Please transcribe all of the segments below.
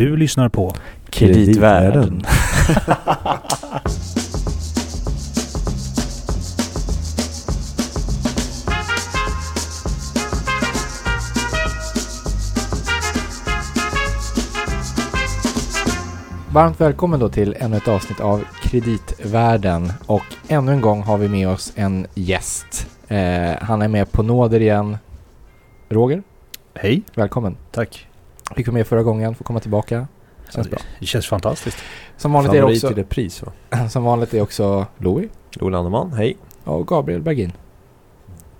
Du lyssnar på Kreditvärlden. Varmt välkommen då till ännu ett avsnitt av Kreditvärlden och ännu en gång har vi med oss en gäst. Eh, han är med på nåder igen. Roger, Hej, välkommen. tack. Fick vara med förra gången, får komma tillbaka. Känns Ja, bra. Det känns fantastiskt. Som vanligt, är det Favorit också, i repris va? som vanligt är också Louis Olof Landeman, hej. och Gabriel Bergin.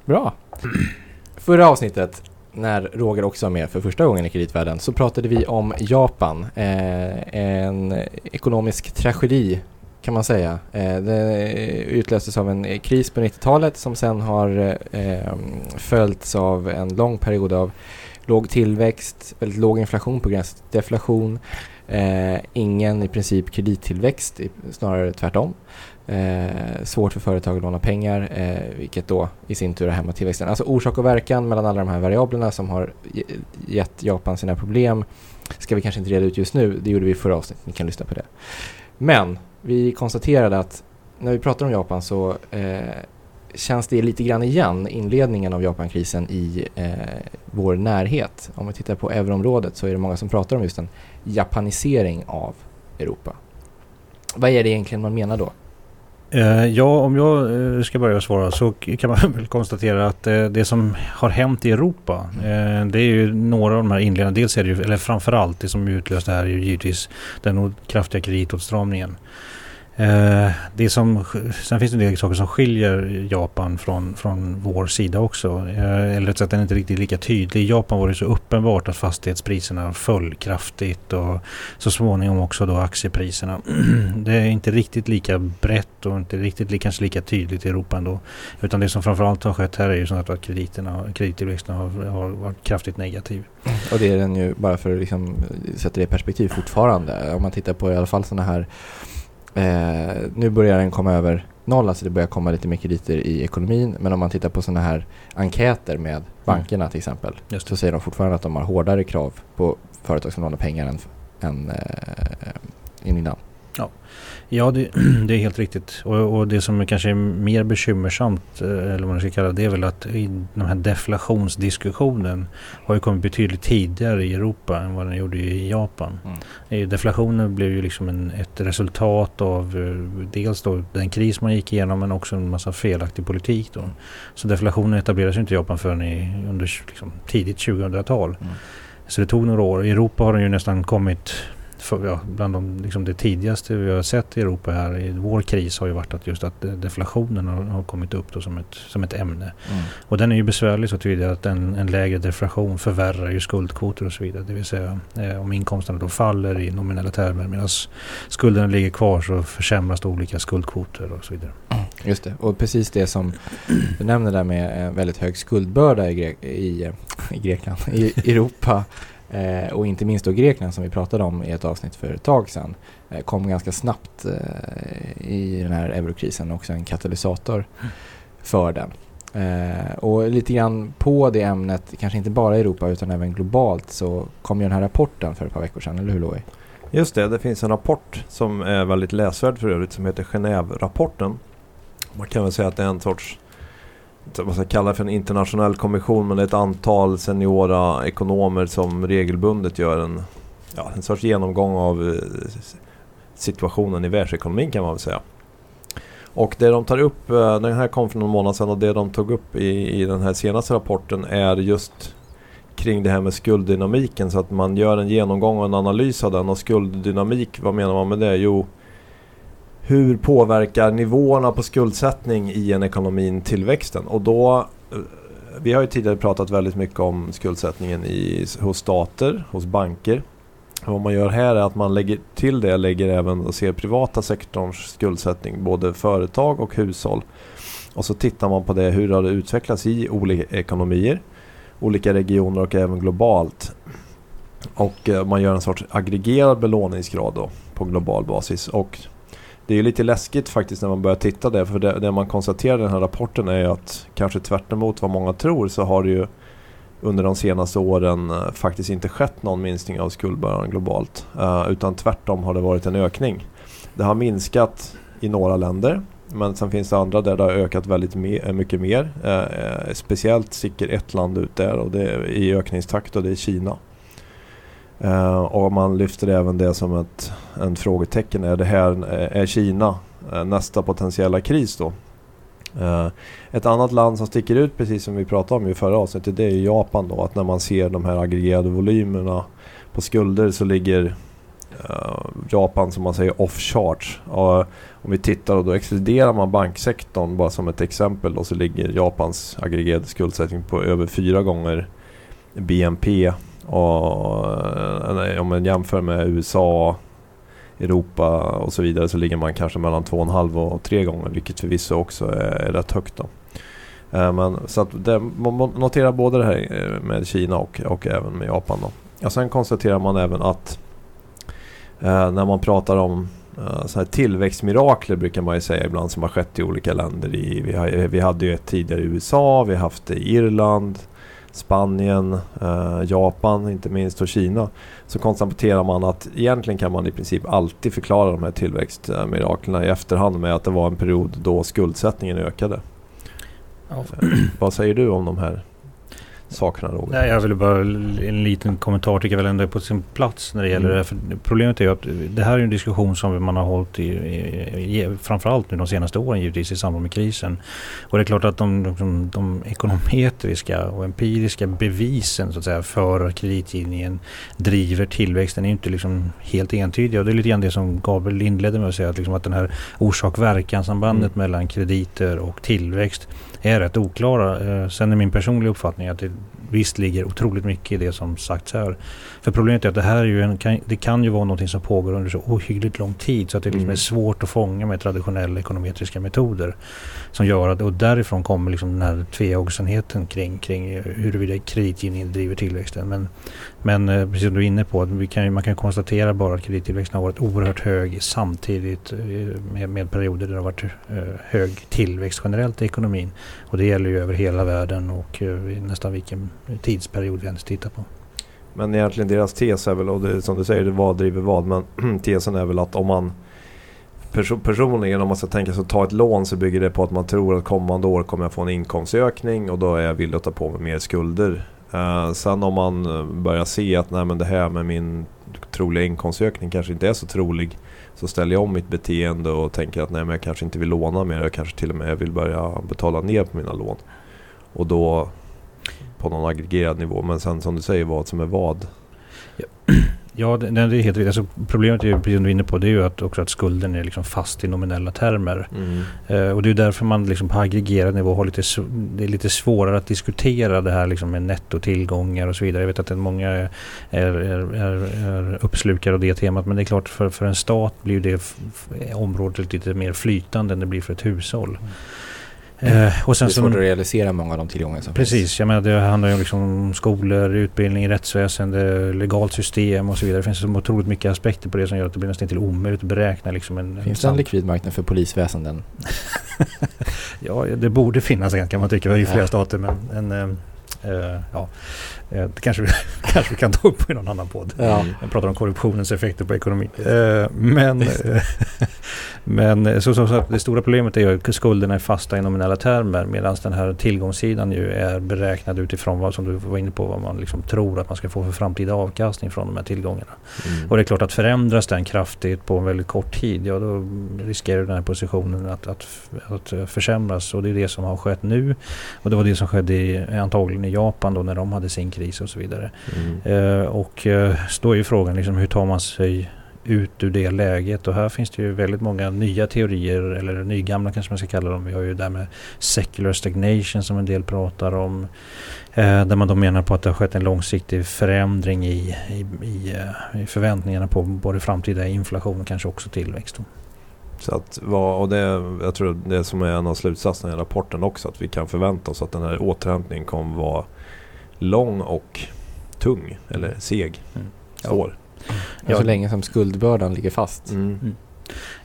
Bra. Förra avsnittet, när Roger också var med för första gången i kreditvärlden, så pratade vi om Japan. Eh, en ekonomisk tragedi kan man säga. Eh, det utlöstes av en kris på 90-talet som sen har eh, följts av en lång period av låg tillväxt, väldigt låg inflation på gränsen till deflation. Eh, ingen i princip kredittillväxt, snarare tvärtom. Eh, svårt för företag att låna pengar, eh, vilket då i sin tur har hämmat tillväxten. Alltså orsak och verkan mellan alla de här variablerna som har gett Japan sina problem ska vi kanske inte reda ut just nu. Det gjorde vi i förra avsnittet, ni kan lyssna på det. Men vi konstaterade att när vi pratar om Japan så eh, känns det lite grann igen, inledningen av Japankrisen i eh, vår närhet. Om vi tittar på euroområdet så är det många som pratar om just en japanisering av Europa. Vad är det egentligen man menar då? Eh, ja, om jag eh, ska börja svara så kan man väl konstatera att eh, det som har hänt i Europa, det är ju några av de här inledande, dels är det ju, eller framförallt det som utlöst det här är ju givetvis den kraftiga kreditåtstramningen. Eh, Eh, det som, sen finns det en del saker som skiljer Japan från, från vår sida också. Eh, eller rätt sagt, den är inte riktigt lika tydlig. I Japan var det så uppenbart att fastighetspriserna föll kraftigt och så småningom också då aktiepriserna. det är inte riktigt lika brett och inte riktigt kanske lika tydligt i Europa ändå. Utan det som framförallt har skett här är ju så att krediterna, kredittillväxten har, har varit kraftigt negativ. Och det är den ju, bara för att liksom sätta det i perspektiv fortfarande. Om man tittar på i alla fall sådana här, eh, nu börjar den komma över noll, alltså det börjar komma lite mer krediter i ekonomin. Men om man tittar på sådana här enkäter med bankerna till exempel, Just så säger de fortfarande att de har hårdare krav på företag som lånar pengar än, än, eh, än innan. Ja, det, det är helt riktigt. Och, och det som kanske är mer bekymmersamt, eh, eller vad man ska kalla det, det är väl att i den här deflationsdiskussionen har ju kommit betydligt tidigare i Europa än vad den gjorde i Japan. Eh, Deflationen blev ju liksom en, ett resultat av eh, dels då den kris man gick igenom men också en massa felaktig politik då. Så deflationen etablerades ju inte i Japan förrän i, under liksom, tidigt 2000-tal. Mm. Så det tog några år. I Europa har den ju nästan kommit för, ja, bland de, liksom det tidigaste vi har sett i Europa här i vår kris har ju varit att just att eh, deflationen har, har kommit upp som, ett, som ett ämne. Mm. Och den är ju besvärlig så tillvida att en, en lägre deflation förvärrar ju skuldkvoter och så vidare. Det vill säga eh, om inkomsterna då faller i nominella termer medan skulderna ligger kvar så försämras då olika skuldkvoter och så vidare. Just det, och precis det som du nämner där med en väldigt hög skuldbörda i, Gre- i, eh, i Grekland, i Europa eh, och inte minst då Grekland som vi pratade om i ett avsnitt för ett tag sedan eh, kom ganska snabbt eh, i den här eurokrisen också en katalysator för den. Eh, och lite grann på det ämnet, kanske inte bara i Europa utan även globalt så kom ju den här rapporten för ett par veckor sedan, eller hur Louis? Just det, det finns en rapport som är väldigt läsvärd för övrigt som heter Genève-rapporten. Man kan väl säga att det är en sorts, vad ska jag kalla det för en internationell kommission men det är ett antal seniora ekonomer som regelbundet gör en, ja, en sorts genomgång av eh, situationen i världsekonomin kan man väl säga. Och det de tar upp, eh, den här kom för någon månad sedan och det de tog upp i, i den här senaste rapporten är just kring det här med skulddynamiken så att man gör en genomgång och en analys av den och skulddynamik, vad menar man med det? Jo, hur påverkar nivåerna på skuldsättning i en ekonomin tillväxten? Och då, eh, vi har ju tidigare pratat väldigt mycket om skuldsättningen i, hos stater, hos banker. Och vad man gör här är att man lägger till det, lägger även och ser privata sektorns skuldsättning, både företag och hushåll. Och så tittar man på det, hur har det utvecklats i olika ekonomier, olika regioner och även globalt. Och eh, man gör en sorts aggregerad belåningsgrad då på global basis. Och det är lite läskigt faktiskt när man börjar titta där. För det, det man konstaterar i den här rapporten är ju att kanske tvärt emot vad många tror så har det ju under de senaste åren eh, faktiskt inte skett någon minskning av skuldbördan globalt. Eh, utan tvärtom har det varit en ökning. Det har minskat i några länder men sen finns det andra där det har ökat väldigt me eh, mycket mer. Eh, speciellt sticker ett land ut där och det är i ökningstakt och det är Kina. Eh, och man lyfter även det som ett en frågetecken. Är det här eh, är Kina eh, nästa potentiella kris då? Eh, ett annat land som sticker ut precis som vi pratade om i förra avsnittet det är Japan då. Att när man ser de här aggregerade volymerna på skulder så ligger Japan som man säger off charge. Och, om vi tittar och då exkluderar man banksektorn bara som ett exempel då så ligger Japans aggregerade skuldsättning på över fyra gånger BNP. Och, eh, om man jämför med USA Europa och så vidare så ligger man kanske mellan 2,5 och 3 gånger vilket förvisso också är, rätt högt. Då. Eh, men, så att det, man noterar både det här eh, med Kina och, och även med Japan. Då. Och sen konstaterar man även att eh, när man pratar om eh, så här tillväxtmirakler brukar man ju säga ibland som har skett i olika länder. I, vi, har, vi hade ju ett tidigare i USA, vi har haft det i Irland, Spanien, eh, Japan inte minst och Kina så konstaterar man att egentligen kan man i princip alltid förklara de här tillväxtmiraklerna i efterhand med att det var en period då skuldsättningen ökade. Ja. Eh, vad säger du om de här sakerna Roger? Nej, jag vill bara en liten kommentar tycker jag väl ändå är på sin plats när det gäller mm. det. För problemet är ju att det här är en diskussion som man har hållit i, i, i framförallt nu de senaste åren givetvis i samband med krisen. Och det är klart att de, de, de ekonometriska och empiriska bevisen så att säga för kreditgivningen driver tillväxten är inte liksom helt entydiga. Och det är lite grann det som Gabriel inledde med att säga att, liksom att den här orsak-verkan-sambandet mm. mellan krediter och tillväxt är rätt oklara. Eh, sen är min personliga uppfattning att det visst ligger otroligt mycket i det som sagts här. För problemet är att det här är ju en, det kan ju vara någonting som pågår under så ohyggligt lång tid så att det liksom mm. är svårt att fånga med traditionella ekonometriska metoder. Som gör att, och därifrån kommer liksom den här tvehågsenheten kring, kring huruvida kreditgivningen driver tillväxten. Men, men eh, precis som du är inne på, vi kan, man kan konstatera bara att kredittillväxten har varit oerhört hög samtidigt eh, med, med perioder där det har varit eh, hög tillväxt generellt i ekonomin. Och det gäller ju över hela världen och nästan vilken tidsperiod vi ens tittar på. Men egentligen deras tes är väl, och det, som du säger, det vad driver vad. Men tesen är väl att om man perso personligen om man ska tänka sig att ta ett lån så bygger det på att man tror att kommande år kommer jag få en inkomstökning och då är jag villig att ta på mig mer skulder. Uh, sen om man börjar se att nej, men det här med min troliga inkomstökning kanske inte är så trolig så ställer jag om mitt beteende och tänker att nej, men jag kanske inte vill låna mer. Jag kanske till och med vill börja betala ner på mina lån. Och då på någon aggregerad nivå. Men sen som du säger vad som är vad. Ja, det, det är helt riktigt. Alltså, problemet är ju, precis som du är inne på, det är ju att, också att skulden är liksom fast i nominella termer. Mm. Uh, och det är därför man liksom på aggregerad nivå har lite, det är lite svårare att diskutera det här liksom med nettotillgångar och så vidare. Jag vet att många är, är, är, är uppslukade av det temat. Men det är klart, för, för en stat blir det området lite mer flytande än det blir för ett hushåll. Mm. Eh, och sen det är svårt att realisera många av de tillgångar som precis, finns. Precis, jag menar det handlar ju liksom om skolor, utbildning, rättsväsende, legalt system och så vidare. Det finns så otroligt mycket aspekter på det som gör att det blir nästan till omöjligt att beräkna. Liksom en, finns det en likvid marknad för polisväsenden? ja, det borde finnas en kan man tycka i flera ja. stater. Men en, äh, ja. Eh, det kanske, kanske vi kan ta upp i någon annan podd. Ja. Jag pratar om korruptionens effekter på ekonomin. Eh, men, eh, men så, så, så det stora problemet är ju att skulderna är fasta i nominella termer medan den här tillgångssidan ju är beräknad utifrån vad som du var inne på, vad man liksom tror att man ska få för framtida avkastning från de här tillgångarna. Mm. Och det är klart att förändras den kraftigt på en väldigt kort tid, ja då riskerar den här positionen att, att, att försämras. Och det är det som har skett nu. Och det var det som skedde i, antagligen i Japan då när de hade sin kris och så vidare. Mm. Eh, och eh, då är ju frågan liksom, hur tar man sig ut ur det läget och här finns det ju väldigt många nya teorier eller nygamla kanske man ska kalla dem. Vi har ju det här med secular stagnation som en del pratar om. Eh, där man då menar på att det har skett en långsiktig förändring i, i, i, eh, i förväntningarna på både framtida inflation och kanske också tillväxt. Då. Så att, och det, jag tror det som är en av slutsatserna i rapporten också att vi kan förvänta oss att den här återhämtningen kommer vara lång och tung eller seg. Mm. Svår. Ja. Så länge som skuldbördan ligger fast. Mm. Mm.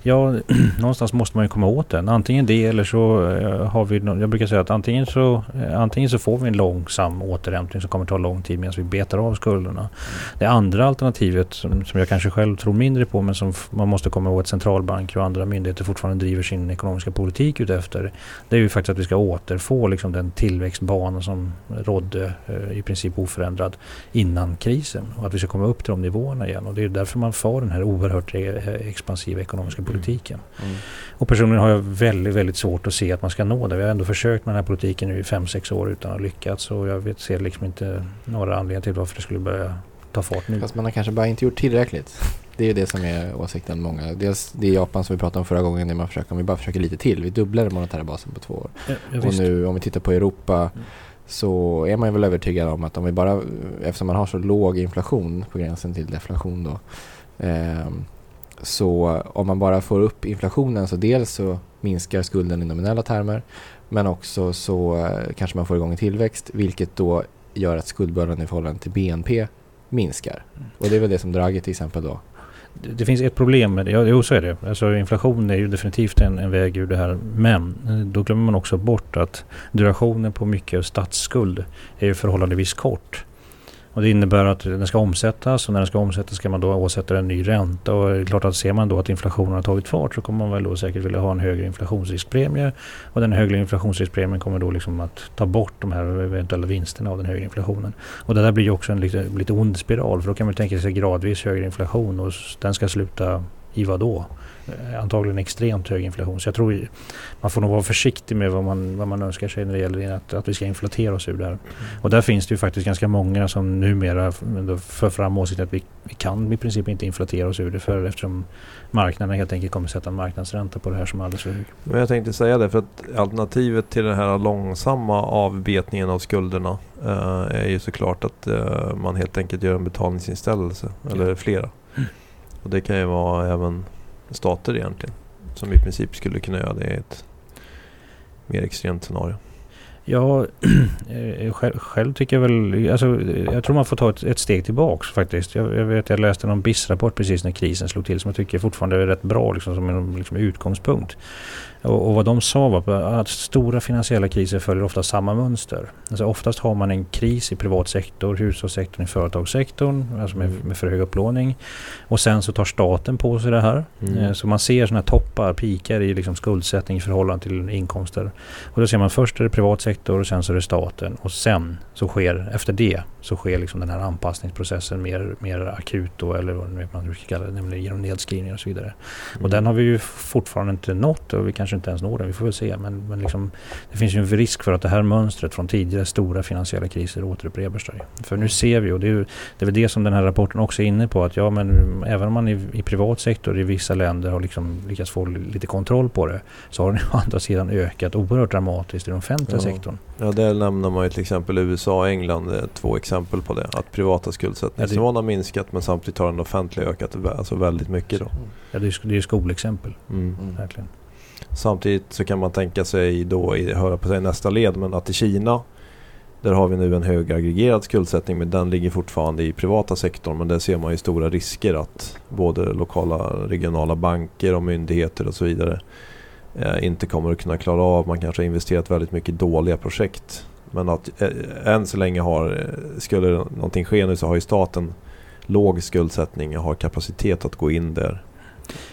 Ja, någonstans måste man ju komma åt den. Antingen det eller så eh, har vi, jag brukar säga att antingen så, eh, antingen så får vi en långsam återhämtning som kommer ta lång tid medan vi betar av skulderna. Det andra alternativet som, som jag kanske själv tror mindre på men som man måste komma ihåg att centralbanker och andra myndigheter fortfarande driver sin ekonomiska politik utefter. Det är ju faktiskt att vi ska återfå liksom den tillväxtbana som rådde eh, i princip oförändrad innan krisen och att vi ska komma upp till de nivåerna igen. Och det är därför man får den här oerhört expansiva ekonomin ekonomiska politiken politiken. Mm. Och personligen har jag väldigt, väldigt svårt att se att man ska nå det. Vi har ändå försökt med den här politiken nu i fem sex år utan att lyckats. Och jag vet, ser liksom inte några anledningar till varför det skulle börja ta fart nu. Fast man har kanske bara inte gjort tillräckligt. Det är ju det som är åsikten många. Dels det är Japan som vi pratade om förra gången när man försöker, om vi bara försöker lite till. Vi dubblar den monetära basen på två år. Ja, ja, och nu om vi tittar på Europa mm. så är man ju väl övertygad om att om vi bara, eftersom man har så låg inflation på gränsen till deflation då, eh, så om man bara får upp inflationen så dels så minskar skulden i nominella termer men också så eh, kanske man får igång en tillväxt vilket då gör att skuldbördan i förhållande till BNP minskar. Mm. Och det är väl det som Draghi till exempel då det finns ett problem med det. Ja, jo, så är det. Alltså, inflation är ju definitivt en, en väg ur det här. Men eh, då glömmer man också bort att durationen på mycket statsskuld är ju förhållandevis kort. Och det innebär att den ska omsättas och när den ska omsättas ska man då åsätta en ny ränta. Och det är klart att ser man då att inflationen har tagit fart så kommer man väl då säkert vilja ha en högre inflationsriskpremie. Och den högre inflationsriskpremien kommer då liksom att ta bort de här eventuella vinsterna av den högre inflationen. Och det där blir ju också en lite, lite ond spiral för då kan man tänka sig gradvis högre inflation och den ska sluta i vad då? Eh, antagligen extremt hög inflation. Så jag tror man får nog vara försiktig med vad man, vad man önskar sig när det gäller att, att vi ska inflatera oss ur det här. Mm. Och där finns det ju faktiskt ganska många som numera för fram åsikten att vi, vi kan i princip inte inflatera oss ur det för eftersom marknaden helt enkelt kommer sätta en marknadsränta på det här som är alldeles för hög. Men jag tänkte säga det för att alternativet till den här långsamma avbetningen av skulderna uh, är ju såklart att uh, man helt enkelt gör en betalningsinställelse eller flera. Mm. Och det kan ju vara även stater egentligen. Som i princip skulle kunna göra det i ett mer extremt scenario. Ja, eh, själv, själv, tycker jag väl... Alltså, jag tror man får ta ett, ett steg tillbaks faktiskt. Jag, jag vet, jag läste någon BIS-rapport precis när krisen slog till som jag tycker fortfarande är rätt bra liksom, som en liksom, utgångspunkt. Och, och, vad de sa var att stora finansiella kriser följer ofta samma mönster. Alltså oftast har man en kris i privat sektor, hushållssektorn, i företagssektorn, alltså med, med för hög upplåning. Och sen så tar staten på sig det här. Mm. Eh, så man ser sådana här toppar, pikar i liksom skuldsättning i förhållande till inkomster. Och då ser man först är det privat sektor och sen så är det staten. Och sen så sker, efter det, så sker liksom den här anpassningsprocessen mer, mer akut då, eller vad man ska kalla det, nämligen genom nedskrivning och så vidare. Mm. Och den har vi ju fortfarande inte nått och vi kanske inte ens når den, vi får väl se. Men, men liksom, det finns ju en risk för att det här mönstret från tidigare stora finansiella kriser återupprepar sig. För nu ser vi, och det är, ju, det är väl det som den här rapporten också är inne på, att ja men även om man i, i privat sektor i vissa länder har liksom lyckats få lite kontroll på det, så har den å andra sidan ökat oerhört dramatiskt i den offentliga ja. sektorn. Ja, där nämner man ju till exempel USA och England, är två exempel på det. Att privata skuldsättningsnivån har minskat men samtidigt har den offentliga ökat alltså väldigt mycket då. Ja, det är ju skolexempel. Mm. Mm. Verkligen. Samtidigt så kan man tänka sig då, höra på sig nästa led, men att i Kina där har vi nu en hög aggregerad skuldsättning men den ligger fortfarande i privata sektorn. Men där ser man ju stora risker att både lokala regionala banker och myndigheter och så vidare eh, inte kommer att kunna klara av. Man kanske har investerat väldigt mycket i dåliga projekt. Men att eh, än så länge har, eh, skulle någonting ske nu så har ju staten låg skuldsättning och har kapacitet att gå in där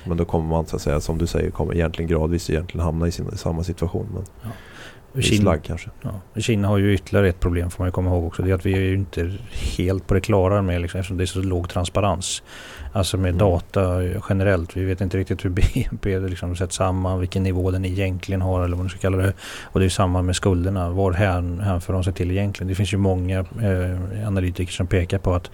men då kommer man så att säga, som du säger, kommer egentligen gradvis egentligen hamna i, sin, i samma situation. Men ja. Kina, kanske. Ja. Kina har ju ytterligare ett problem får man ju komma ihåg också. Det är att vi är ju inte helt på det klara med liksom, eftersom det är så låg transparens. Alltså med mm. data generellt. Vi vet inte riktigt hur BNP liksom sätts samman, vilken nivå den egentligen har eller vad man ska kalla det. Och det är samma med skulderna. Var hänför de sig till egentligen? Det finns ju många eh, analytiker som pekar på att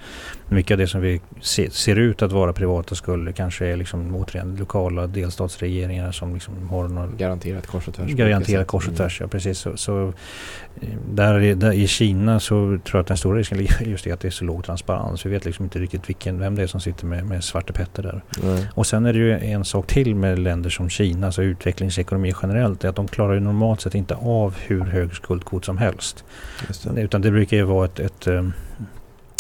mycket av det som vi se, ser ut att vara privata skulder kanske är liksom återigen lokala delstatsregeringar som liksom har någon Garanterat kors och tvärs. Garanterat kors och tvärs, ja precis. Så, så eh, där, där, i Kina så tror jag att den stora risken ligger just i att det är så låg transparens. Vi vet liksom inte riktigt vilken, vem det är som sitter med med Svarte Petter där. Nej. Och sen är det ju en sak till med länder som Kina, alltså utvecklingsekonomi generellt, är att de klarar ju normalt sett inte av hur hög skuldkvot som helst. Det. Utan det brukar ju vara ett, ett, eh,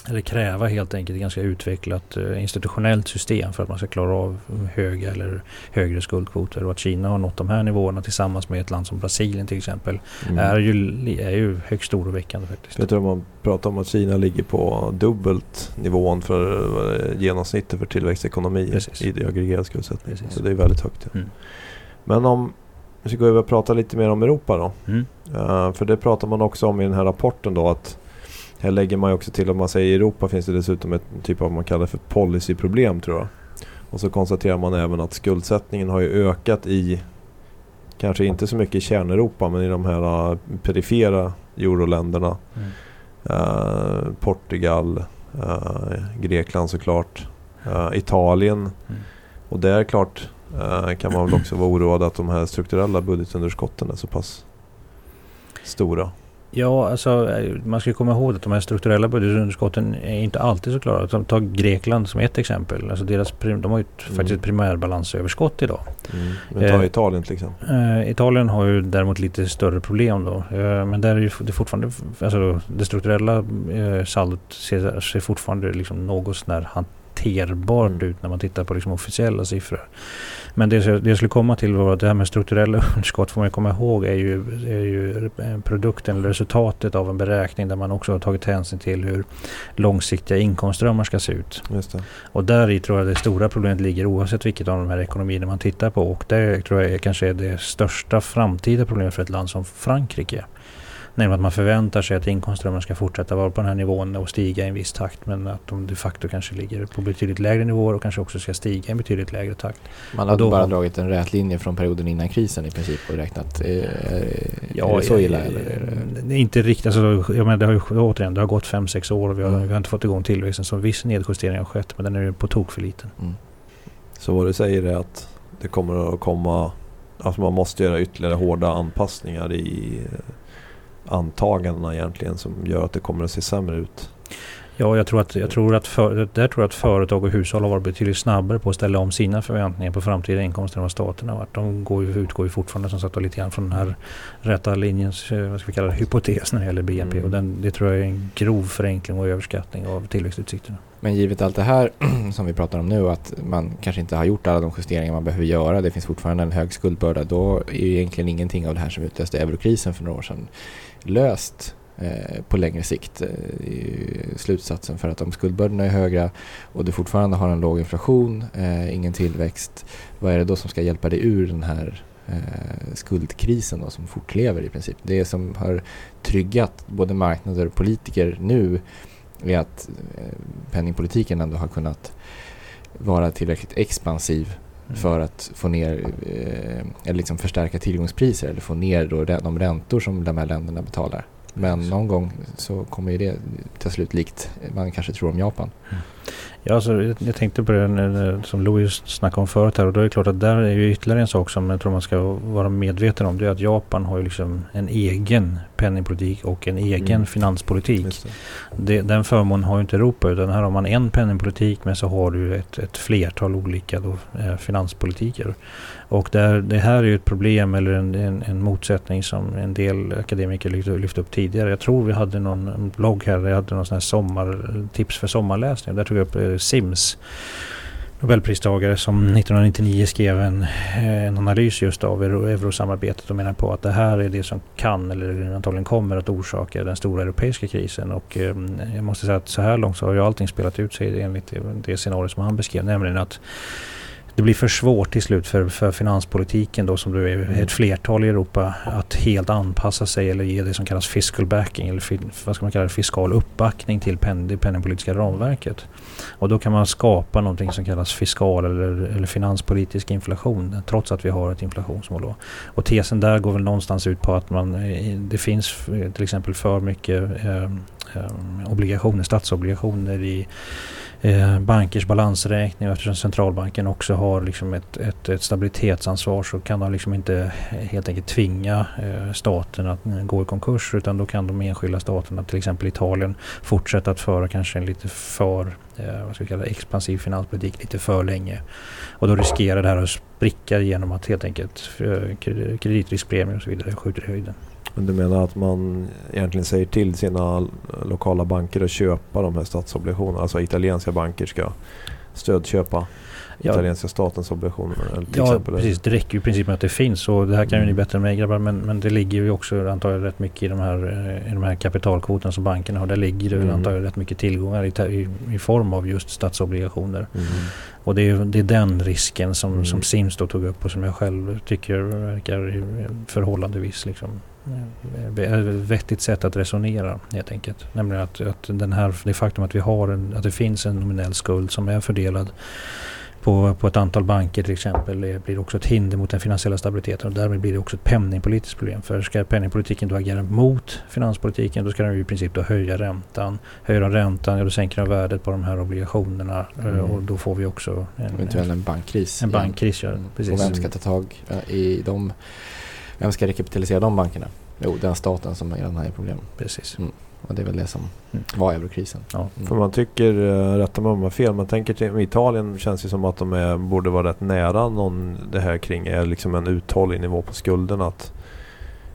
eller kräva helt enkelt ett ganska utvecklat eh, institutionellt system för att man ska klara av höga eller högre skuldkvoter. Och att Kina har nått de här nivåerna tillsammans med ett land som Brasilien till exempel Mm. är, ju, är ju högst oroväckande faktiskt. Jag tror man pratar om att Kina ligger på dubbelt nivån för är, genomsnittet för tillväxtekonomi Precis. i det aggregerad skuldsättning. Precis. Så det är väldigt högt. Ja. Mm. Men om vi ska gå över och prata lite mer om Europa då. Mm. Eh, för det pratar man också om i den här rapporten då att här lägger man ju också till att man säger i Europa finns det dessutom ett typ av man kallar för policyproblem tror jag. Och så konstaterar man även att skuldsättningen har ju ökat i kanske inte så mycket i kärneuropa men i de här eh, perifera euroländerna. Mm. Eh, Portugal, eh, Grekland såklart, eh, Italien. Mm. Och där klart kan man väl också vara oroad att de här strukturella budgetunderskotten är så pass stora. Ja, alltså man ska komma ihåg att de här strukturella budgetunderskotten är inte alltid så klara. Ta- Grekland som ett exempel. Alltså deras, prim- de har ju Mm. faktiskt ett primärbalansöverskott idag. Men ta Eh, Italien till exempel. Eh, Italien har ju däremot lite större problem då. Eh, men där är ju det fortfarande, alltså det strukturella eh, saldot ser, ser fortfarande liksom något sånär hanterbart Mm. ut när man tittar på liksom officiella siffror. Men det, det jag skulle komma till var att det här med strukturella underskott får man ju komma ihåg är ju, är ju en produkten eller resultatet av en beräkning där man också har tagit hänsyn till hur långsiktiga inkomstströmmar ska se ut. Och där i tror jag det stora problemet ligger oavsett vilket av de här ekonomierna man tittar på. Och det tror jag är kanske är det största framtida problemet för ett land som Frankrike. Nämligen att man förväntar sig att inkomstströmmen ska fortsätta vara på den här nivån och stiga i en viss takt. Men att de de facto kanske ligger på betydligt lägre nivåer och kanske också ska stiga i en betydligt lägre takt. Man hade då bara dragit en rät linje från perioden innan krisen i princip och räknat. Eh, Ja, är det så eh, illa eller? Är det... Det är inte riktigt. Alltså, jag menar, det har ju, återigen, det har gått 5-6 år och vi har, Mm. vi har inte fått igång tillväxten. Så viss nedjustering har skett men den är ju på tok för liten. Mm. Så vad du säger är att det kommer att komma, alltså man måste göra ytterligare hårda anpassningar i eh, antagandena egentligen som gör att det kommer att se sämre ut. Ja, jag tror att, jag tror att, för, där tror jag att företag och hushåll har varit betydligt snabbare på att ställa om sina förväntningar på framtida inkomster än vad staten har varit. De går ju, utgår ju fortfarande som sagt lite grann från den här rätta linjens, eh, vad ska vi kalla det, hypotes när det gäller BNP. Mm. Och den, det tror jag är en grov förenkling och överskattning av tillväxtutsikterna. Men givet allt det här som vi pratar om nu att man kanske inte har gjort alla de justeringar man behöver göra. Det finns fortfarande en hög skuldbörda. Då är ju egentligen ingenting av det här som utlöste eurokrisen för några år sedan löst eh, på längre sikt. Eh, det är ju slutsatsen för att om skuldbördorna är höga och du fortfarande har en låg inflation, eh, ingen tillväxt. Vad är det då som ska hjälpa dig ur den här eh, skuldkrisen då, som fortlever i princip? Det som har tryggat både marknader och politiker nu är att eh, penningpolitiken ändå har kunnat vara tillräckligt expansiv Mm. för att få ner eh, eller liksom förstärka tillgångspriser eller få ner då de räntor som de här länderna betalar. Men någon gång så kommer ju det ta slut likt man kanske tror om Japan. Ja, alltså, jag, tänkte på det som Louis snackade om förut här och då är det klart att där är ju ytterligare en sak som jag tror man ska vara medveten om. Det är att Japan har ju liksom en egen penningpolitik och en egen Mm. finanspolitik. Det. Den förmånen har ju inte Europa utan här har man en penningpolitik men så har du ett, ett flertal olika då, eh, finanspolitiker. Och där, det här är ju ett problem eller en, en, en motsättning som en del akademiker lyft, lyft upp tidigare. Jag tror vi hade någon blogg här där jag hade någon sån här sommar, tips för sommarläsning. Där tog jag upp eh, Sims. Nobelpristagare som 1999 skrev en, en analys just av euro, eurosamarbetet och menar på att det här är det som kan eller antagligen kommer att orsaka den stora europeiska krisen. Och eh, jag måste säga att så här långt så har ju allting spelat ut sig enligt det, det scenario som han beskrev. Nämligen att det blir för svårt till slut för, för finanspolitiken då som du är Mm. ett flertal i Europa att helt anpassa sig eller ge det som kallas fiscal backing eller vad ska man kalla det, fiskal uppbackning till pen, det penningpolitiska ramverket. Och då kan man skapa någonting som kallas fiskal eller, eller finanspolitisk inflation trots att vi har ett inflationsmål. Då. Och tesen där går väl någonstans ut på att man, eh, det finns eh, till exempel för mycket eh, eh, obligationer, statsobligationer i eh, bankers balansräkning och eftersom centralbanken också har liksom ett, ett, ett stabilitetsansvar så kan de liksom inte helt enkelt tvinga eh, staten att gå i konkurs utan då kan de enskilda staterna, till exempel Italien, fortsätta att föra kanske en lite för eh, vad ska vi kalla det, expansiv finanspolitik lite för länge. Och då riskerar det här att spricka genom att helt enkelt eh, kreditriskpremier och så vidare skjuter i höjden. Men du menar att man egentligen säger till sina lokala banker att köpa de här statsobligationerna? Alltså italienska banker ska stödköpa Ja. italienska statens obligationer? Ja, exempel. precis. Det räcker ju i princip med att det finns och det här kan ju ni Mm. bättre än mig grabbar men, men det ligger ju också antagligen rätt mycket i de här, eh, i de här kapitalkvoterna som bankerna har. Där ligger det Mm. antagligen rätt mycket tillgångar i, i, i form av just statsobligationer. Mm. Och det är, det är den risken som, Mm. som Sims då tog upp och som jag själv tycker verkar förhållandevis liksom, vettigt sätt att resonera helt enkelt. Nämligen att, att den här, det faktum att vi har en, att det finns en nominell skuld som är fördelad på, på ett antal banker till exempel blir också ett hinder mot den finansiella stabiliteten och därmed blir det också ett penningpolitiskt problem. För ska penningpolitiken då agera mot finanspolitiken då ska den ju i princip då höja räntan. Höjer de räntan, ja, då sänker de värdet på de här obligationerna eh, Mm. och då får vi också en, Eventuellt en bankkris. en bankkris. Ja, Mm. precis. Och vem ska ta tag i de... Vem ska rekapitalisera de bankerna? Jo, den staten som redan har problem. precis. Och det är väl det som Mm. var eurokrisen. Ja. Mm. För man tycker, uh, rätta mig om jag har fel, man tänker till Italien känns det som att de är, borde vara rätt nära någon det här kring är liksom en uthållig nivå på skulderna. Att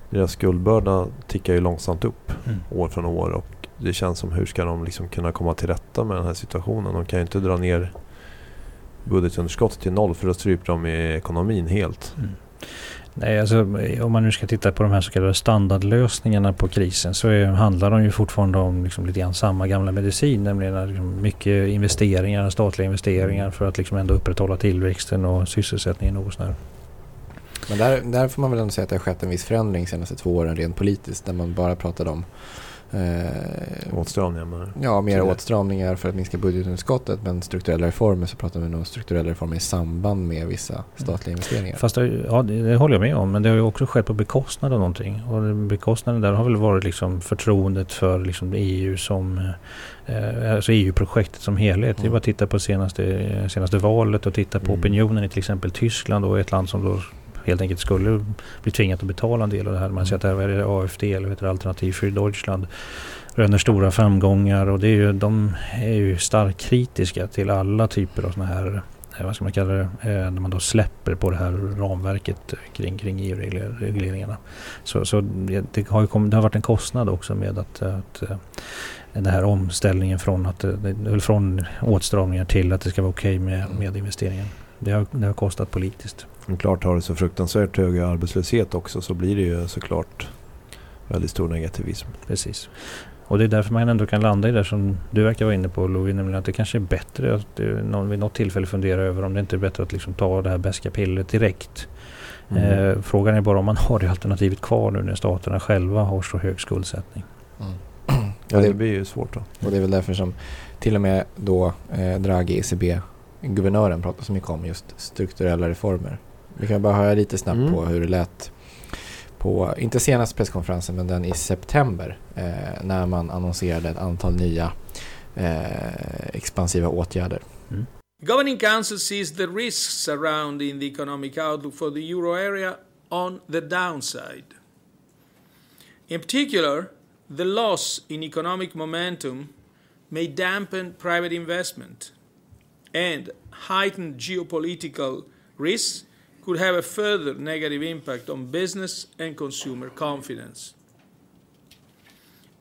deras skuldbörda tickar ju långsamt upp Mm. år från år och det känns som hur ska de liksom kunna komma till rätta med den här situationen? De kan ju inte dra ner budgetunderskottet till noll för då stryper de i ekonomin helt. Mm. Nej, alltså, om man nu ska titta på de här så kallade standardlösningarna på krisen så är, handlar de ju fortfarande om liksom lite grann samma gamla medicin. Nämligen liksom mycket investeringar, statliga investeringar för att liksom ändå upprätthålla tillväxten och sysselsättningen något sånär. Men där, där får man väl ändå säga att det har skett en viss förändring de senaste två åren rent politiskt. Där man bara pratade om eh, Åtstramningar Ja, mer åtstramningar för att minska budgetunderskottet. Men strukturella reformer så pratar vi nog strukturella reformer i samband med vissa statliga investeringar. Fast det, ja, det, det håller jag med om. Men det har ju också skett på bekostnad av någonting. Och bekostnaden där har väl varit liksom förtroendet för liksom EU som eh, alltså EU-projektet som helhet. Det är Mm. bara att titta på senaste, senaste valet och titta på Mm. opinionen i till exempel Tyskland och ett land som då helt enkelt skulle bli tvingat att betala en del av det här. Man ser att det här är AFD eller vad heter det, Alternativ för Deutschland röner stora framgångar och det är ju, de är ju starkt kritiska till alla typer av sådana här eh, vad ska man kalla det, eh, när man då släpper på det här ramverket kring, kring EU-regleringarna. Så, så det, har ju kommit, det har varit en kostnad också med att, att eh, den här omställningen från, att, från åtstramningar till att det ska vara okej med, med investeringen. Det har, det har kostat politiskt. Men klart har det så fruktansvärt hög arbetslöshet också så blir det ju såklart väldigt stor negativism. Precis. Och det är därför man ändå kan landa i det som du verkar vara inne på Louis, nämligen att det kanske är bättre att någon, vid något tillfälle fundera över om det inte är bättre att liksom ta det här beska pillret direkt. Mm. Eh, frågan är bara om man har det alternativet kvar nu när staterna själva har så hög skuldsättning. Mm. Ja, det det, blir ju svårt då. och det är väl därför som till och med då eh, Draghi, ECB-guvernören pratar så mycket om just strukturella reformer. Vi kan bara höra lite snabbt Mm. på hur det lät på, inte senaste presskonferensen, men den i september eh, när man annonserade ett antal nya eh, expansiva åtgärder. Governing Council sees the risks surrounding the economic outlook for the euro area on the downside. In particular, the loss in economic momentum may dampen private investment, and heightened geopolitical risks could have a further negative impact on business and consumer confidence.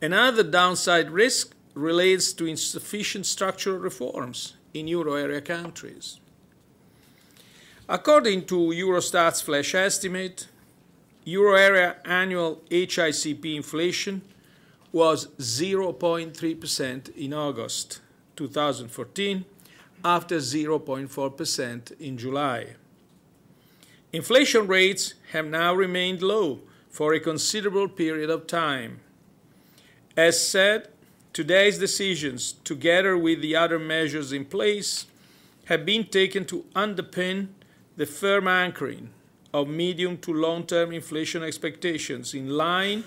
Another downside risk relates to insufficient structural reforms in euro area countries. According to Eurostat's flash estimate, euro area annual HICP inflation was 0.3% in August 2014 after 0.4% in July. Inflation rates have now remained low for a considerable period of time. As said, today's decisions, together with the other measures in place, have been taken to underpin the firm anchoring of medium to long term inflation expectations in line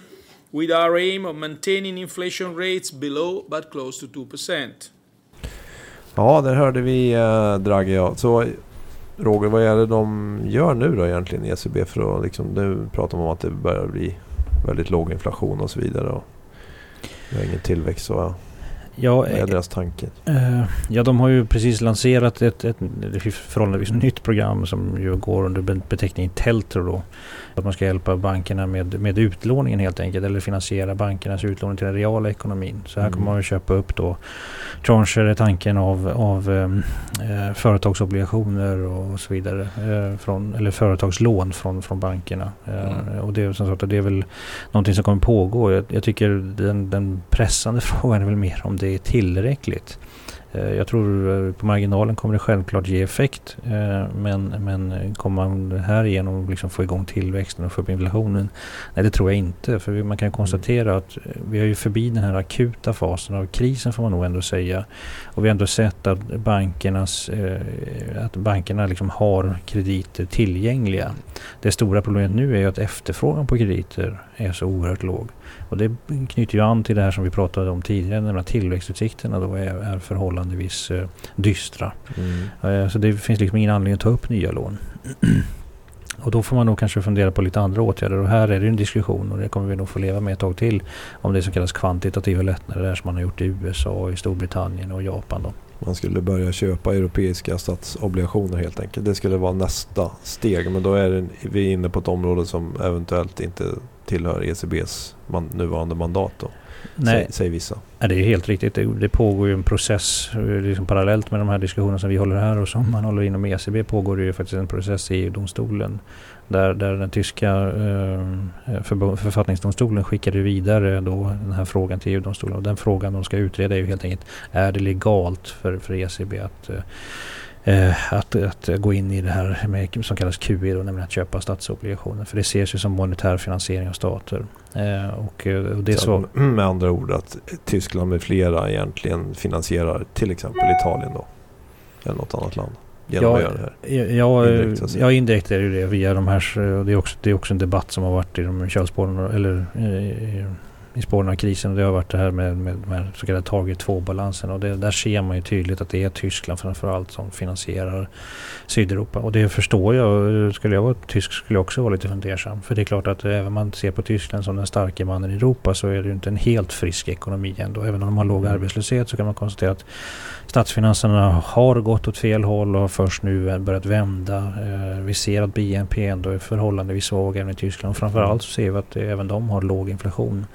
with our aim of maintaining inflation rates below but close to 2%. Ja, där hörde vi eh, Draghi. Så Roger, vad är det de gör nu då egentligen i ECB för att liksom, nu pratar man om att det börjar bli väldigt låg inflation och så vidare. Och vi har ingen tillväxt. Så, Ja, Vad är eh, deras tanke? Eh, Ja, de har ju precis lanserat ett, ett förhållandevis nytt program som ju går under be- beteckningen Teltro då. Att man ska hjälpa bankerna med, med utlåningen helt enkelt eller finansiera bankernas utlåning till den reala ekonomin. Så här Mm. kommer man att köpa upp då trancher är tanken av, av ehm, eh, företagsobligationer och så vidare. Eh, från, eller företagslån från, från bankerna. Eh, Mm. Och det, är som sagt, det är väl någonting som kommer pågå. Jag, jag tycker den, den pressande frågan är väl mer om det är tillräckligt. Eh, Jag tror eh, på marginalen kommer det självklart ge effekt. eh, Men, men kommer man här igenom liksom få igång tillväxten och få upp inflationen? Nej, det tror jag inte. För man kan ju konstatera att vi är ju förbi den här akuta fasen av krisen får man nog ändå säga. Och vi har ändå sett att bankernas, att bankerna liksom har krediter tillgängliga. Det stora problemet nu är ju att efterfrågan på krediter är så oerhört låg. Och det knyter ju an till det här som vi pratade om tidigare, nämligen att tillväxtutsikterna då är, är förhållandevis eh, dystra. Mm. Eh, så det finns liksom ingen anledning att ta upp nya lån. Och då får man nog kanske fundera på lite andra åtgärder. Och här är det en diskussion och det kommer vi nog få leva med ett tag till. Om det som kallas kvantitativa lättnader, där som man har gjort i USA, i Storbritannien och Japan. Då. Man skulle börja köpa europeiska statsobligationer helt enkelt. Det skulle vara nästa steg. Men då är det, vi inne på ett område som eventuellt inte tillhör ECBs man, nuvarande mandat. Då, Nej, Säg, säger vissa. Ja, det är helt riktigt. Det, det pågår ju en process eh, liksom parallellt med de här diskussionerna som vi håller här och som man håller inom ECB pågår det ju faktiskt en process i EU-domstolen. Där, där den tyska eh, förbund- författningsdomstolen skickade vidare då den här frågan till EU-domstolen. Och den frågan de ska utreda är ju helt enkelt är det legalt för, för ECB att eh, eh, att, att gå in i det här med, som kallas QE, då, nämligen att köpa statsobligationer. För det ses ju som monetär finansiering av stater. Eh, och, eh, och det så, Så, med andra ord att Tyskland med flera egentligen finansierar till exempel Italien då. Eller något annat land. Genom Ja, att göra det här. Ja, Indirekt, ja, indirekt är det ju det via de här. Det är också, det är också en debatt som har varit i de kölspåren eller eh, i, i spåren av krisen. Och det har varit det här med, med de här så kallade target 2-balansen. Och det, där ser man ju tydligt att det är Tyskland framförallt som finansierar Sydeuropa. Och det förstår jag. Skulle jag vara tysk skulle jag också vara lite fundersam. För det är klart att även om man ser på Tyskland som den starka mannen i Europa så är det ju inte en helt frisk ekonomi ändå. Även om de har låg arbetslöshet så kan man konstatera att statsfinanserna har gått åt fel håll och först nu börjat vända. Eh, Vi ser att BNP ändå är förhållandevis svag även i Tyskland. Framförallt så ser vi att även de har låg inflation.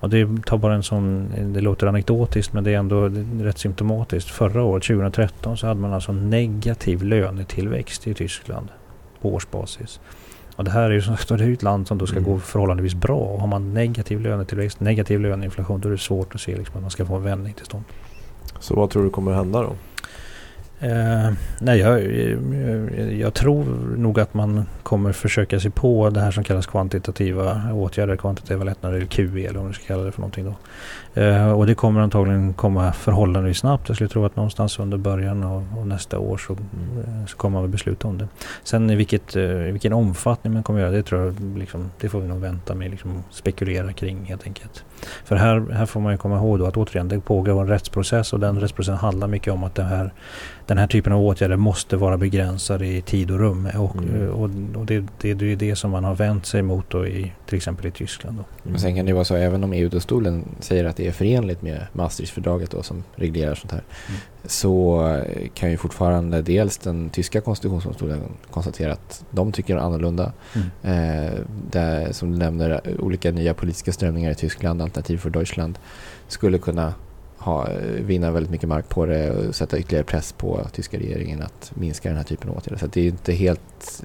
Och det tar bara en sån, det låter anekdotiskt men det är ändå rätt symptomatiskt. Förra året, 2013, så hade man alltså negativ lönetillväxt i Tyskland på årsbasis. Och det här är ju som sagt, ett land som då ska Mm. gå förhållandevis bra. Och har man negativ lönetillväxt, negativ löneinflation, då är det svårt att se liksom att man ska få en vändning till stånd. Så vad tror du kommer hända då? Eh, nej, jag, jag, jag tror nog att man kommer försöka sig på det här som kallas kvantitativa åtgärder, kvantitativa lättnader eller QE eller vad man ska kalla det för någonting då. Eh, och det kommer antagligen komma förhållandevis snabbt. Jag skulle tro att någonstans under början av, nästa år så, eh, så kommer man väl besluta om det. Sen i vilket, eh, i vilken omfattning man kommer göra det tror jag liksom, det får vi nog vänta med liksom spekulera kring helt enkelt. För här, här får man ju komma ihåg då att återigen det pågår en rättsprocess och den rättsprocessen handlar mycket om att det här, den här typen av åtgärder måste vara begränsade i tid och rum. Och, Mm. och, och det, det, det är det som man har vänt sig mot då i till exempel i Tyskland. Då. Men sen kan det vara så även om EU-domstolen säger att det är förenligt med Maastrichtfördraget då, som reglerar sånt här. Mm. Så eh, kan ju fortfarande dels den tyska konstitutionsdomstolen konstatera att de tycker annorlunda. Mm. Eh, där, som du nämner, olika nya politiska strömningar i Tyskland, Alternativ för Deutschland, skulle kunna ha, eh, vinna väldigt mycket mark på det och sätta ytterligare press på tyska regeringen att minska den här typen av åtgärder. Så det är ju inte helt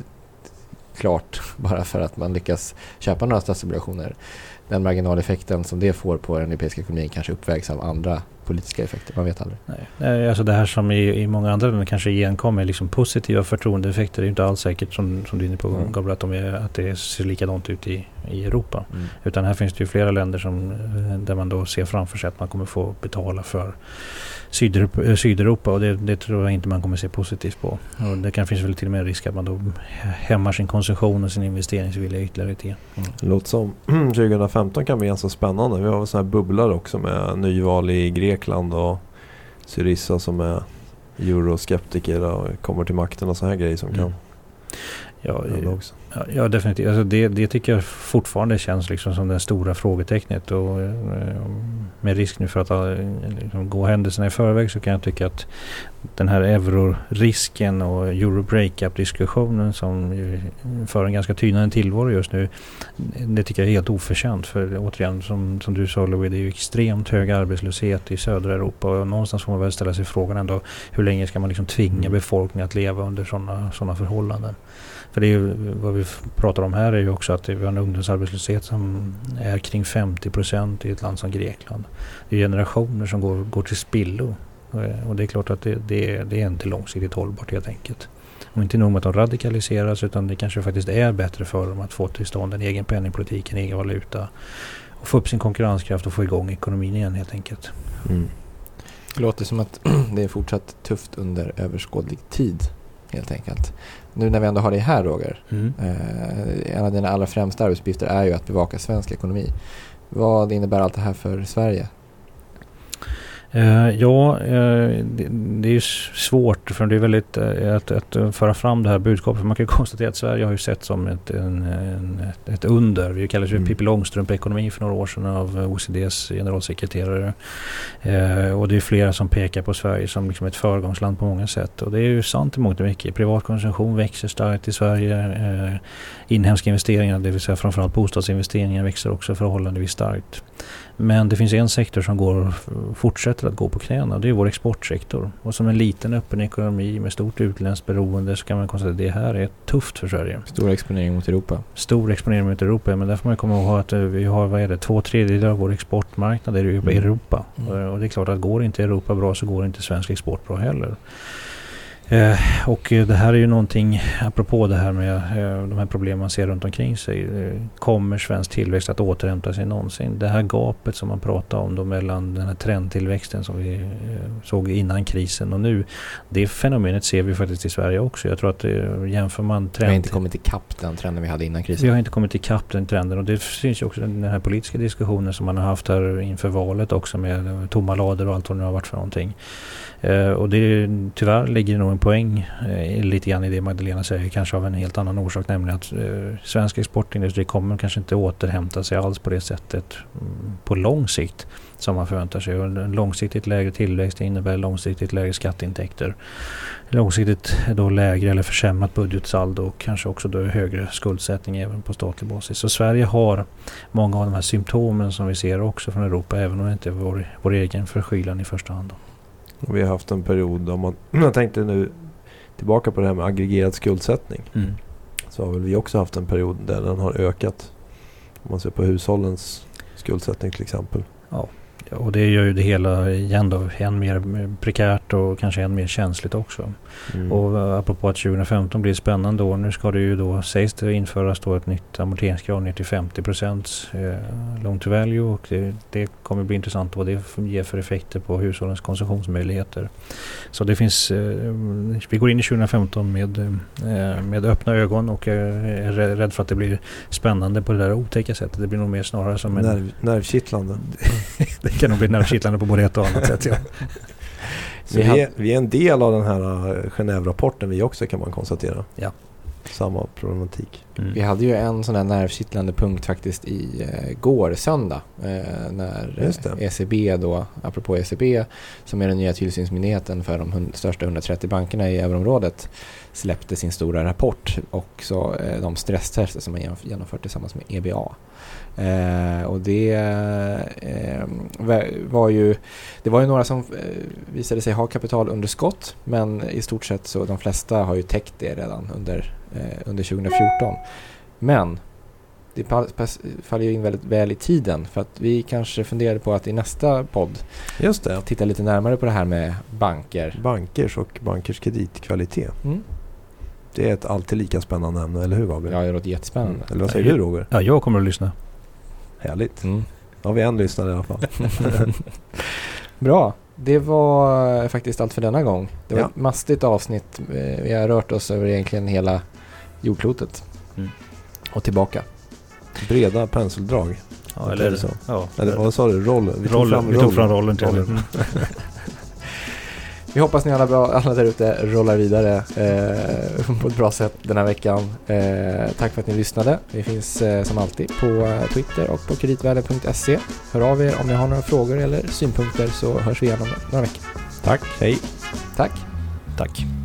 klart bara för att man lyckas köpa några statsobligationer. Den marginaleffekten som det får på den europeiska ekonomin kanske uppvägs av andra politiska effekter. Man vet aldrig. Nej. Alltså det här som i, i många andra länder kanske igenkommer liksom positiva förtroendeeffekter. Det är inte alls säkert som, som du är inne på Mm. Gabriel att, de är, att det ser likadant ut i, i Europa. Utan här finns det ju flera länder som, eh, där man då ser framför sig att man kommer få betala för Sydeuropa, eh, Sydeuropa och det, det tror jag inte man kommer se positivt på. Och det kan finns väl till och med risk att man då hämmar sin konsumtion och sin investeringsvilja ytterligare lite grann. Det låter som 2015 kan bli ganska spännande. Vi har en sån här bubblare också med nyval i Grekland och Syriza som är euroskeptiker och kommer till makten och så här grejer som Mm. kan Ja. Ja, ja definitivt. Alltså det, det tycker jag fortfarande känns liksom som det stora frågetecknet. Och, eh, med risk nu för att eh, liksom, gå händelserna i förväg så kan jag tycka att den här eurorisken och euro breakup diskussionen som för en ganska tynande tillvaro just nu. Det tycker jag är helt oförtjänt. För återigen som, som du sa Louis, det är ju extremt hög arbetslöshet i södra Europa. Och någonstans får man väl ställa sig frågan ändå hur länge ska man liksom tvinga befolkningen att leva under sådana såna förhållanden. För det är ju, vad vi pratar om här är ju också att vi har en ungdomsarbetslöshet som är kring 50 procent i ett land som Grekland. Det är generationer som går, går till spillo. Eh, och det är klart att det, det, det är inte långsiktigt hållbart helt enkelt. Och inte nog med att de radikaliseras utan det kanske faktiskt är bättre för dem att få till stånd en egen penningpolitik, en egen valuta. Och få upp sin konkurrenskraft och få igång ekonomin igen helt enkelt. Mm. Det låter som att det är fortsatt tufft under överskådlig tid helt enkelt. Nu när vi ändå har dig här Roger. Mm. Eh, en av dina allra främsta arbetsuppgifter är ju att bevaka svensk ekonomi. Vad innebär allt det här för Sverige? Uh, ja, uh, det, är svårt för det är väldigt uh, att, att, föra fram det här budskapet. För man kan ju konstatera att Sverige har ju sett som ett, en, en, ett under. Vi kallades ju mm. Pippi Långstrump-ekonomi för några år sedan av OECDs generalsekreterare. och det är flera som pekar på Sverige som liksom ett föregångsland på många sätt. Och det är ju sant i mångt och mycket. Privat konsumtion växer starkt i Sverige. inhemska investeringar, det vill säga framförallt bostadsinvesteringar, växer också förhållandevis starkt. Men det finns en sektor som går, fortsätter att gå på knäna och det är vår exportsektor. Och som en liten öppen ekonomi med stort utländskt beroende så kan man konstatera att det här är tufft för Sverige. Stor exponering mot Europa. Stor exponering mot Europa, men där får man komma ihåg att eh, vi har, vad är det, två tredjedelar av vår exportmarknad är i mm. Europa. Mm. Och det är klart att går inte Europa bra så går inte svensk export bra heller. Eh, och det här är ju någonting, apropå det här med eh, de här problemen man ser runt omkring sig. Eh, kommer svensk tillväxt att återhämta sig någonsin? Det här gapet som man pratar om då mellan den här trendtillväxten som vi eh, såg innan krisen och nu. Det fenomenet ser vi faktiskt i Sverige också. Jag tror att eh, jämför man trend... Vi har inte kommit ikapp den trenden vi hade innan krisen. Vi har inte kommit ikapp den trenden och det syns ju också den här politiska diskussionen som man har haft här inför valet också med tomma lador och allt vad det nu har varit för någonting. Eh, och det, tyvärr ligger det nog en poäng eh, lite grann i det Magdalena säger, kanske av en helt annan orsak, nämligen att eh, svensk exportindustri kommer kanske inte återhämta sig alls på det sättet mm, på lång sikt som man förväntar sig. Och en långsiktigt lägre tillväxt innebär långsiktigt lägre skatteintäkter. Långsiktigt då lägre eller försämrat budgetsaldo och kanske också då högre skuldsättning även på statlig basis. Så Sverige har många av de här symptomen som vi ser också från Europa även om det inte är vår, vår egen förskylan i första hand. Då. Och vi har haft en period om man, jag tänkte nu tillbaka på det här med aggregerad skuldsättning. Mm. Så har väl vi också haft en period där den har ökat. Om man ser på hushållens skuldsättning till exempel. Ja. Och det gör ju det hela igen då än mer prekärt och kanske än mer känsligt också. Mm. Och apropå att 2015 blir ett spännande år. Nu ska det ju då, sägs det införas då ett nytt amorteringskrav ner till 50 procents eh, loan to value. Och det, det, kommer bli intressant vad det ger för effekter på hushållens konsumtionsmöjligheter. Så det finns, eh, vi går in i 2015 med, eh, med öppna ögon och är rädd för att det blir spännande på det där otäcka sättet. Det blir nog mer snarare som en... Nerv, nervkittlande. det kan nog bli nervkittlande på både ett och annat sätt. Ja. vi, är, vi är en del av den här uh, Genève-rapporten vi också kan man konstatera. Ja. Samma problematik. Mm. Vi hade ju en sån där nervkittlande punkt faktiskt i uh, går söndag. Uh, när ECB e då, apropå ECB, som är den nya tillsynsmyndigheten för de största 130 bankerna i euroområdet, släppte sin stora rapport och så de stresstester som man genomfört tillsammans med EBA. Eh, och det eh, var ju det var ju några som eh, visade sig ha kapitalunderskott men i stort sett så de flesta har ju täckt det redan under, eh, under 2014. Men det faller ju in väldigt väl i tiden för att vi kanske funderade på att i nästa podd Just det. titta lite närmare på det här med banker. Bankers och bankers kreditkvalitet. Mm. Det är ett alltid lika spännande ämne, eller hur Gabriel? Ja, det låter jättespännande. Mm. Eller vad säger du Roger? Ja, jag kommer att lyssna. Härligt. Mm. Då har vi en lyssnare i alla fall. Bra. Det var faktiskt allt för denna gång. Det var ja. ett mastigt avsnitt. Eh, vi har rört oss över egentligen hela jordklotet. Mm. Och tillbaka. Breda penseldrag. Ja, eller, så. Ja. eller vad sa du? Roll? Vi tog rollen, fram, vi tog fram rollen. rollen. Vi hoppas ni alla, bra, alla där ute rullar vidare eh, på ett bra sätt den här veckan. Eh, tack för att ni lyssnade. Vi finns eh, som alltid på eh, Twitter och på kreditvärlden.se. Hör av er om ni har några frågor eller synpunkter så hörs vi igen om några veckor. Tack, hej. Tack! Tack.